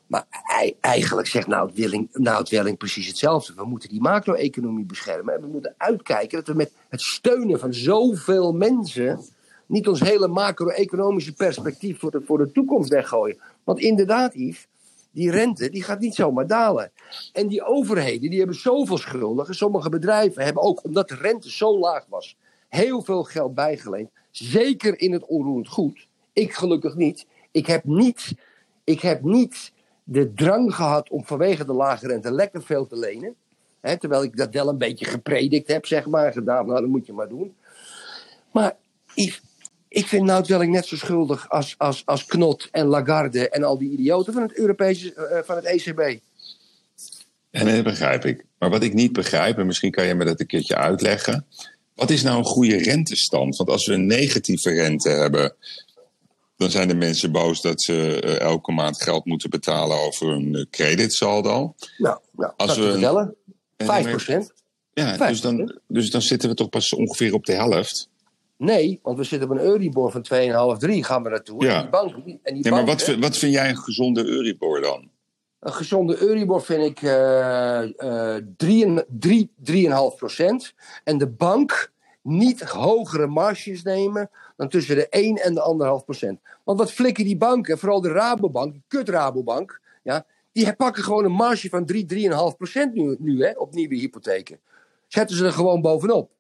[SPEAKER 3] Maar ei- eigenlijk zegt Nout Welling, Nout Welling precies hetzelfde. We moeten die macro-economie beschermen. En we moeten uitkijken dat we met het steunen van zoveel mensen. niet ons hele macro-economische perspectief voor de, voor de toekomst weggooien. Want inderdaad, Yves, die rente die gaat niet zomaar dalen. En die overheden die hebben zoveel schulden. Sommige bedrijven hebben ook, omdat de rente zo laag was, heel veel geld bijgeleend. Zeker in het onroerend goed. Ik gelukkig niet. Ik heb niet, ik heb niet de drang gehad om vanwege de lage rente lekker veel te lenen. Terwijl ik dat wel een beetje gepredikt heb, zeg maar. Gedaan, nou, dat moet je maar doen. Maar ik vind Nout Welling net zo schuldig als, als, als Knot en Lagarde en al die idioten van het, Europese, eh, van het ECB.
[SPEAKER 4] En dat begrijp ik. Maar wat ik niet begrijp, en misschien kan je me dat een keertje uitleggen. Wat is nou een goede rentestand? Want als we een negatieve rente hebben, dan zijn de mensen boos dat ze eh, elke maand geld moeten betalen over hun eh, creditsaldo.
[SPEAKER 3] Nou, nou
[SPEAKER 4] Als
[SPEAKER 3] we vertellen.
[SPEAKER 4] En
[SPEAKER 3] 5
[SPEAKER 4] dan-
[SPEAKER 3] procent.
[SPEAKER 4] Ja,
[SPEAKER 3] Vijf
[SPEAKER 4] dus dan, dus dan zitten we toch pas ongeveer op de helft.
[SPEAKER 3] Nee, want we zitten op een Euribor van 2,5, 3 gaan we naartoe.
[SPEAKER 4] Ja.
[SPEAKER 3] En die banken, en die
[SPEAKER 4] Nee, maar wat, vind- wat vind jij een gezonde Euribor dan?
[SPEAKER 3] Een gezonde Euribor vind ik eh, drie en- drie- 3,5 procent. En de bank niet hogere marges nemen dan tussen de 1 en de 1,5 procent. Want wat flikken die banken, vooral de Rabobank, de kut Rabobank, ja, die pakken gewoon een marge van 3, 3,5 procent nu, nu hè, op nieuwe hypotheken. zetten ze er gewoon bovenop.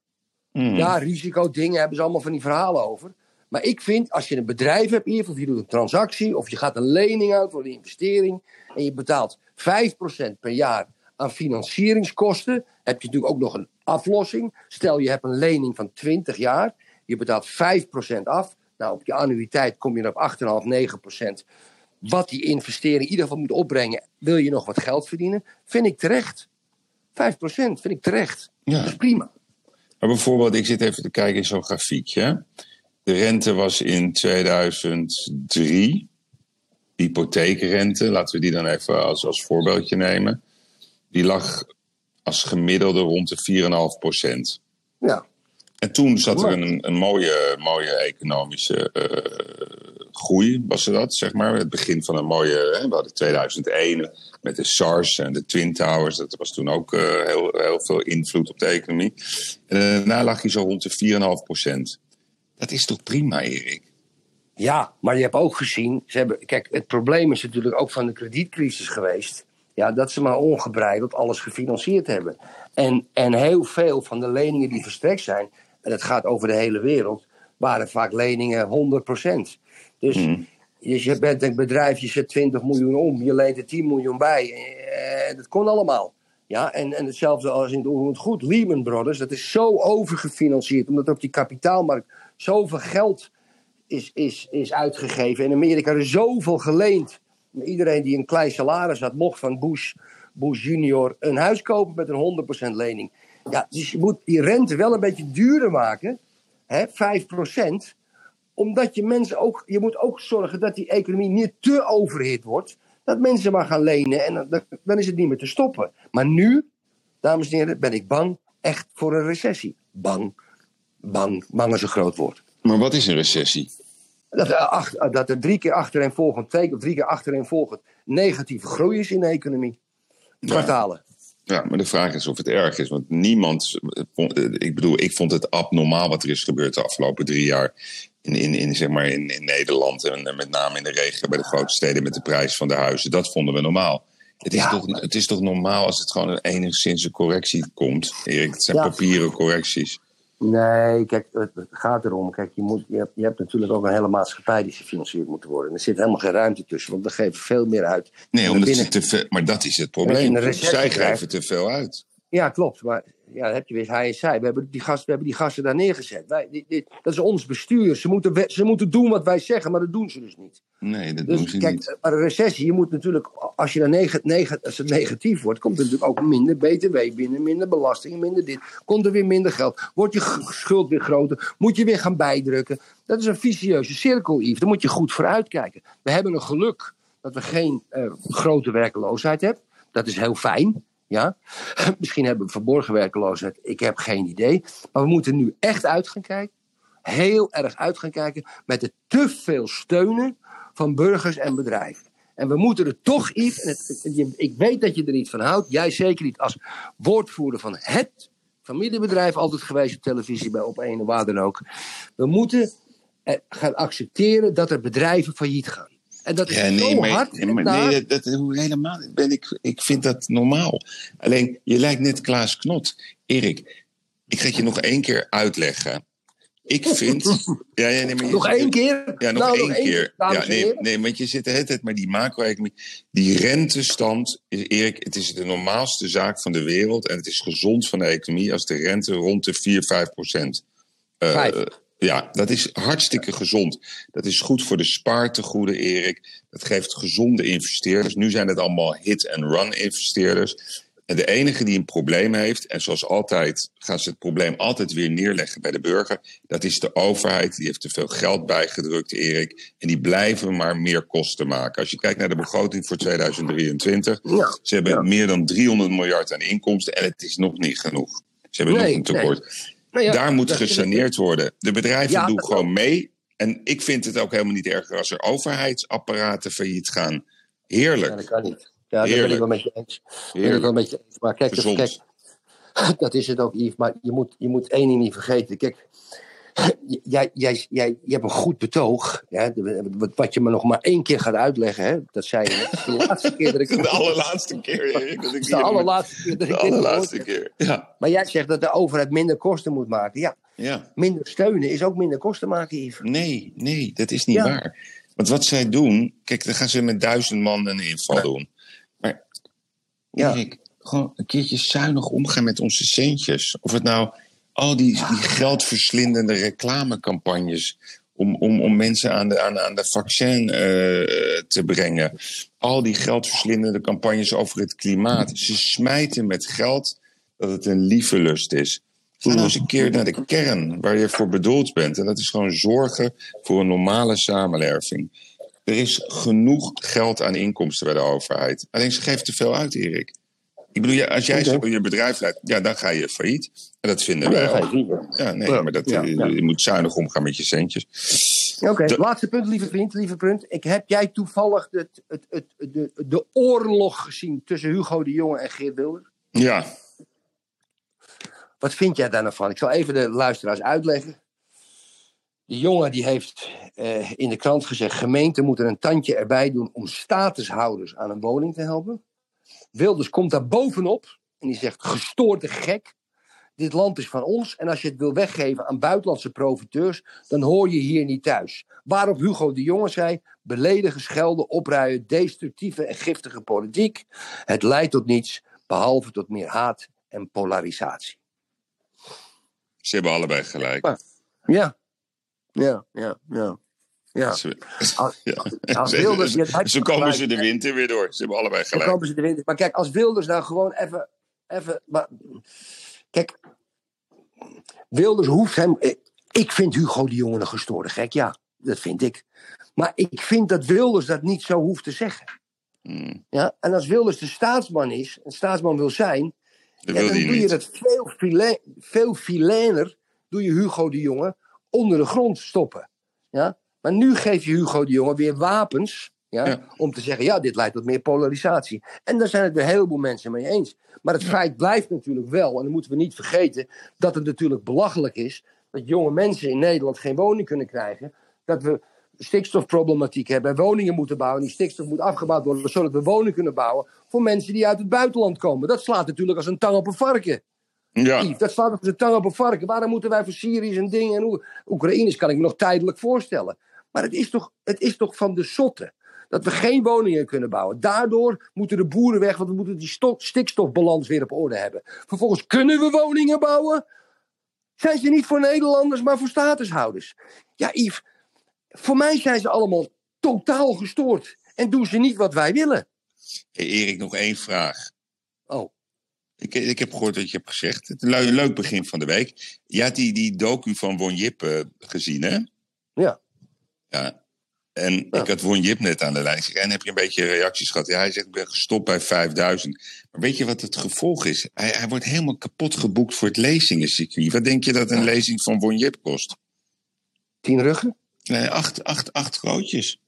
[SPEAKER 4] Hmm.
[SPEAKER 3] Ja, risico, dingen hebben ze allemaal van die verhalen over. Maar ik vind, als je een bedrijf hebt, in ieder geval, of je doet een transactie, of je gaat een lening uit voor een investering, en je betaalt 5% per jaar aan financieringskosten, heb je natuurlijk ook nog een aflossing. Stel je hebt een lening van 20 jaar, je betaalt 5% af. Nou, op je annuïteit kom je op 8,5, 9%. Wat die investering in ieder geval moet opbrengen, wil je nog wat geld verdienen, vind ik terecht. 5% vind ik terecht.
[SPEAKER 4] Ja.
[SPEAKER 3] Dat is prima.
[SPEAKER 4] Maar bijvoorbeeld, ik zit even te kijken in zo'n grafiekje. De rente was in 2003, hypotheekrente, laten we die dan even als, als voorbeeldje nemen. Die lag als gemiddelde rond de 4,5 procent.
[SPEAKER 3] Ja.
[SPEAKER 4] En toen zat er een, een mooie, mooie economische eh, groei, was dat, zeg maar. Het begin van een mooie, hè, we hadden 2001 met de SARS en de Twin Towers. Dat was toen ook eh, heel, heel veel invloed op de economie. En daarna lag hij zo rond de 4,5 procent. Dat is toch prima, Erik?
[SPEAKER 3] Ja, maar je hebt ook gezien, ze hebben, kijk, het probleem is natuurlijk ook van de kredietcrisis geweest. Ja, dat ze maar ongebreideld alles gefinancierd hebben. En, en heel veel van de leningen die verstrekt zijn, en dat gaat over de hele wereld, waren vaak leningen 100%. Dus, dus je bent een bedrijf, je zet 20 miljoen om, je leent er 10 miljoen bij. En dat kon allemaal. Ja, en, en hetzelfde als in het, het goed. Lehman Brothers, dat is zo overgefinancierd, omdat op die kapitaalmarkt zoveel geld is, is, is uitgegeven. In Amerika er zoveel geleend. Iedereen die een klein salaris had, mocht van Bush, Bush junior een huis kopen met een 100% lening. Ja, dus je moet die rente wel een beetje duurder maken, hè, 5%. Omdat je mensen ook, je moet ook zorgen dat die economie niet te overhit wordt. Dat mensen maar gaan lenen en dan, dan is het niet meer te stoppen. Maar nu, dames en heren, ben ik bang echt voor een recessie. Bang, bang, bang is een groot woord.
[SPEAKER 4] Maar wat is een recessie?
[SPEAKER 3] Dat er, dat er drie keer achtereenvolgend, twee of drie keer achtereenvolgend negatieve groei is in de economie. Kwartalen.
[SPEAKER 4] Ja, maar de vraag is of het erg is. Want niemand. Ik bedoel, ik vond het abnormaal wat er is gebeurd de afgelopen drie jaar. In, in, in, zeg maar in, in Nederland. En met name in de regio bij de grote steden met de prijs van de huizen. Dat vonden we normaal. Het is,
[SPEAKER 3] Ja.
[SPEAKER 4] toch, het is toch normaal als het gewoon een enigszins een correctie komt, Erik? Het zijn
[SPEAKER 3] Ja.
[SPEAKER 4] papieren correcties.
[SPEAKER 3] Nee, kijk, het, gaat erom. Kijk, je, moet, je, hebt, je hebt natuurlijk ook een hele maatschappij die gefinancierd moet worden. Er zit helemaal geen ruimte tussen, want we geven veel meer uit.
[SPEAKER 4] Nee, omdat
[SPEAKER 3] binnen-
[SPEAKER 4] ze te veel. Maar dat is het probleem. Zij geven te veel uit.
[SPEAKER 3] Ja, klopt. Maar ja, heb je weer hij en zij. We hebben die, gast, we hebben die gasten daar neergezet. Wij, dit, dit- dat is ons bestuur. Ze moeten, ze moeten doen wat wij zeggen, maar dat doen ze dus niet.
[SPEAKER 4] Nee, dat doen
[SPEAKER 3] Dus
[SPEAKER 4] ze
[SPEAKER 3] kijk,
[SPEAKER 4] niet.
[SPEAKER 3] maar een recessie, je moet natuurlijk, als, je dan neg, neg- als het negatief wordt, komt er natuurlijk ook minder BTW binnen, minder belastingen, minder dit. Komt er weer minder geld, wordt je schuld weer groter, moet je weer gaan bijdrukken. Dat is een vicieuze cirkel, Yves. Daar moet je goed voor uitkijken. We hebben een geluk dat we geen eh, grote werkeloosheid hebben. Dat is heel fijn. Ja? Misschien hebben we verborgen werkeloosheid. Ik heb geen idee. Maar we moeten nu echt uit gaan kijken. Heel erg uit gaan kijken. Met het te veel steunen van burgers en bedrijven. En we moeten er toch iets. Ik weet dat je er niet van houdt. Jij zeker niet als woordvoerder van het familiebedrijf. Altijd geweest op televisie, bij op een waar dan ook. We moeten eh, gaan accepteren dat er bedrijven failliet gaan. En dat is
[SPEAKER 4] Ja, nee,
[SPEAKER 3] zo
[SPEAKER 4] maar,
[SPEAKER 3] hard.
[SPEAKER 4] nee, maar
[SPEAKER 3] naar-
[SPEAKER 4] nee, dat, dat helemaal ben ik. Ik vind dat normaal. Alleen, je lijkt net Klaas Knot. Erik, ik ga het je nog één keer uitleggen. Ik vind. Ja, ja, nee, maar je-
[SPEAKER 3] Nog één keer?
[SPEAKER 4] Ja, nog
[SPEAKER 3] Nou,
[SPEAKER 4] één keer. Ja, nee, nee, want je zit de hele tijd maar die macro-economie. Die rentestand, is, Erik, het is de normaalste zaak van de wereld. En het is gezond van de economie als de rente rond de 4, 5 procent.
[SPEAKER 3] Vijf.
[SPEAKER 4] Ja, dat is hartstikke gezond. Dat is goed voor de spaartegoeden, Erik. Dat geeft gezonde investeerders. Nu zijn het allemaal hit-and-run investeerders. En de enige die een probleem heeft, en zoals altijd gaan ze het probleem altijd weer neerleggen bij de burger, dat is de overheid. Die heeft te veel geld bijgedrukt, Erik. En die blijven maar meer kosten maken. Als je kijkt naar de begroting voor 2023,
[SPEAKER 3] Ja,
[SPEAKER 4] ze hebben
[SPEAKER 3] ja.
[SPEAKER 4] meer dan 300 miljard aan inkomsten en het is nog niet genoeg. Ze hebben
[SPEAKER 3] Nee,
[SPEAKER 4] nog een tekort.
[SPEAKER 3] Nou ja,
[SPEAKER 4] Daar moet gesaneerd worden. De bedrijven
[SPEAKER 3] Ja,
[SPEAKER 4] doen gewoon mee. En ik vind het ook helemaal niet erger als er overheidsapparaten failliet gaan. Heerlijk.
[SPEAKER 3] Ja, dat kan niet. Ja, dat ben
[SPEAKER 4] Heerlijk.
[SPEAKER 3] ik wel met je eens. Ben ik
[SPEAKER 4] Heerlijk.
[SPEAKER 3] wel met je eens. Maar kijk, kijk, dat is het ook, Yves. Maar je moet, je moet één ding niet vergeten. Kijk, jij, jij, jij, je hebt een goed betoog. Wat, wat je me nog maar één keer gaat uitleggen. Hè? Dat zei je. De laatste keer dat ik.
[SPEAKER 4] De allerlaatste keer, Erik. Dat ik
[SPEAKER 3] de allerlaatste keer dat ik
[SPEAKER 4] De allerlaatste keer. Ja.
[SPEAKER 3] Maar jij zegt dat de overheid minder kosten moet maken. Ja,
[SPEAKER 4] ja.
[SPEAKER 3] minder steunen is ook minder kosten maken, Yves.
[SPEAKER 4] Nee, nee, dat is niet
[SPEAKER 3] Ja.
[SPEAKER 4] waar. Want wat zij doen, kijk, dan gaan ze met duizend man een inval doen. Maar
[SPEAKER 3] Ja.
[SPEAKER 4] Erik, gewoon een keertje zuinig omgaan met onze centjes. Of het nou al die, geldverslindende reclamecampagnes om, om, om mensen aan de, aan, aan de vaccin eh, te brengen. Al die geldverslindende campagnes over het klimaat. Ze smijten met geld dat het een lieve lust is. Ga nou eens een keer naar de kern waar je voor bedoeld bent. En dat is gewoon zorgen voor een normale samenleving. Er is genoeg geld aan inkomsten bij de overheid. Alleen ze geven te veel uit, Erik. Ik bedoel, ja, als jij zo je bedrijf leidt, ja, dan ga je failliet. En dat vinden
[SPEAKER 3] Ja,
[SPEAKER 4] wij ook.
[SPEAKER 3] ja.
[SPEAKER 4] Nee, maar dat,
[SPEAKER 3] ja,
[SPEAKER 4] eh,
[SPEAKER 3] ja.
[SPEAKER 4] je moet zuinig omgaan met je centjes.
[SPEAKER 3] Oké, laatste punt, lieve vriend, lieve punt. Ik heb jij toevallig het, het, het, de, de oorlog gezien tussen Hugo de Jonge en Geert Wilders?
[SPEAKER 4] Ja,
[SPEAKER 3] Wat vind jij daar nou van? Ik zal even de luisteraars uitleggen. De jongen die heeft eh, in de krant gezegd: gemeenten moeten een tandje erbij doen om statushouders aan een woning te helpen. Wilders komt daar bovenop en die zegt: gestoorde gek. Dit land is van ons en als je het wil weggeven aan buitenlandse profiteurs, dan hoor je hier niet thuis. Waarop Hugo de Jonge zei: beledigen, schelden, opruien, destructieve en giftige politiek. Het leidt tot niets, behalve tot meer haat en polarisatie.
[SPEAKER 4] ze hebben allebei gelijk.
[SPEAKER 3] Ja. Ja, ja, ja, ja.
[SPEAKER 4] Ze,
[SPEAKER 3] Als,
[SPEAKER 4] ja.
[SPEAKER 3] als
[SPEAKER 4] Ze-
[SPEAKER 3] Wilders,
[SPEAKER 4] ze-
[SPEAKER 3] je hebt
[SPEAKER 4] zo komen ze de winter weer door. Ze hebben allebei gelijk.
[SPEAKER 3] komen ze de winter. Maar kijk, als Wilders nou gewoon even. even maar, kijk, Wilders hoeft hem. Ik vind Hugo de Jonge een gestoorde gek, ja, dat vind ik. Maar ik vind dat Wilders dat niet zo hoeft te zeggen.
[SPEAKER 4] Hmm,
[SPEAKER 3] Ja? En als Wilders de staatsman is, een staatsman wil zijn,
[SPEAKER 4] dat
[SPEAKER 3] ja,
[SPEAKER 4] wil
[SPEAKER 3] dan doe je dat veel, file, veel filener, doe je Hugo de Jonge onder de grond stoppen. Ja? Maar nu geef je Hugo de Jonge weer wapens ja,
[SPEAKER 4] Ja.
[SPEAKER 3] om te zeggen, ja, dit leidt tot meer polarisatie. En daar zijn het weer een heleboel mensen mee eens. Maar het feit blijft natuurlijk wel, en dan moeten we niet vergeten, dat het natuurlijk belachelijk is dat jonge mensen in Nederland geen woning kunnen krijgen. Dat we stikstofproblematiek hebben en woningen moeten bouwen. Die stikstof moet afgebouwd worden, zodat we woningen kunnen bouwen voor mensen die uit het buitenland komen. Dat slaat natuurlijk als een tang op een varken.
[SPEAKER 4] Ja,
[SPEAKER 3] Yves, dat slaat als een tang op een varken. Waarom moeten wij voor Syriërs en dingen en Oe- Oekraïners kan ik me nog tijdelijk voorstellen. Maar het is toch, het is toch van de zotte dat we geen woningen kunnen bouwen. Daardoor moeten de boeren weg, want we moeten die sto- stikstofbalans weer op orde hebben. Vervolgens kunnen we woningen bouwen. Zijn ze niet voor Nederlanders, maar voor statushouders? Ja, Yves, voor mij zijn ze allemaal totaal gestoord. En doen ze niet wat wij willen.
[SPEAKER 4] Hey, Erik, nog één vraag.
[SPEAKER 3] Oh,
[SPEAKER 4] Ik, ik heb gehoord wat je hebt gezegd. Het leuk, leuk begin van de week. Je had die, die docu van Won Jip eh, gezien, hè?
[SPEAKER 3] ja.
[SPEAKER 4] Ja. En
[SPEAKER 3] Ja.
[SPEAKER 4] ik had Won Jip net aan de lijn. En heb je een beetje reacties gehad? Ja, hij zegt, ik ben gestopt bij 5000. Maar weet je wat het gevolg is? Hij, hij wordt helemaal kapot geboekt voor het lezingencircuit. Wat denk je dat een lezing van Won Jip kost?
[SPEAKER 3] Tien ruggen?
[SPEAKER 4] Nee, acht, acht, acht grootjes.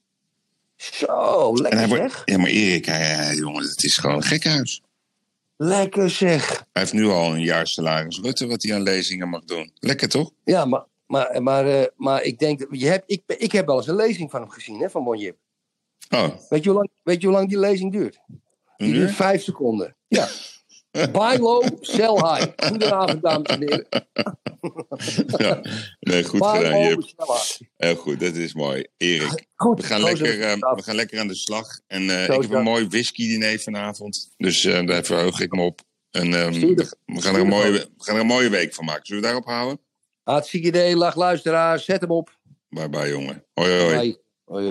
[SPEAKER 3] Zo,
[SPEAKER 4] En
[SPEAKER 3] lekker
[SPEAKER 4] hij
[SPEAKER 3] zeg.
[SPEAKER 4] wordt, ja, maar Erik, hij- jongen, het is gewoon een gekhuis.
[SPEAKER 3] Lekker zeg.
[SPEAKER 4] Hij heeft nu al een jaar salaris Rutte wat hij aan lezingen mag doen. Lekker toch?
[SPEAKER 3] Ja, maar, maar, maar, eh, maar ik denk, dat- je hebt, ik, ik heb wel eens een lezing van hem gezien, hè, van Bonjip.
[SPEAKER 4] Oh,
[SPEAKER 3] Weet je, hoe lang, weet je hoe lang die lezing duurt? Die duurt
[SPEAKER 4] uur?
[SPEAKER 3] vijf seconden. Ja. Buy low, sell high. Goedenavond, dames en heren.
[SPEAKER 4] Ja. Nee, goed
[SPEAKER 3] Buy
[SPEAKER 4] gedaan,
[SPEAKER 3] low,
[SPEAKER 4] Jip. Heel goed, dat is mooi. Erik,
[SPEAKER 3] Goed,
[SPEAKER 4] we gaan, lekker, eh, we gaan lekker aan de slag. En eh, ik heb een mooi whisky-diner vanavond. Dus daar verheug ik me op. En ehm, we gaan er een mooie, we gaan er een mooie week van maken. Zullen we daarop houden?
[SPEAKER 3] Hartstikke idee, lach luisteraars, zet hem op.
[SPEAKER 4] Bye bye, jongen. Hoi, hoi.
[SPEAKER 3] Bye. Hoi.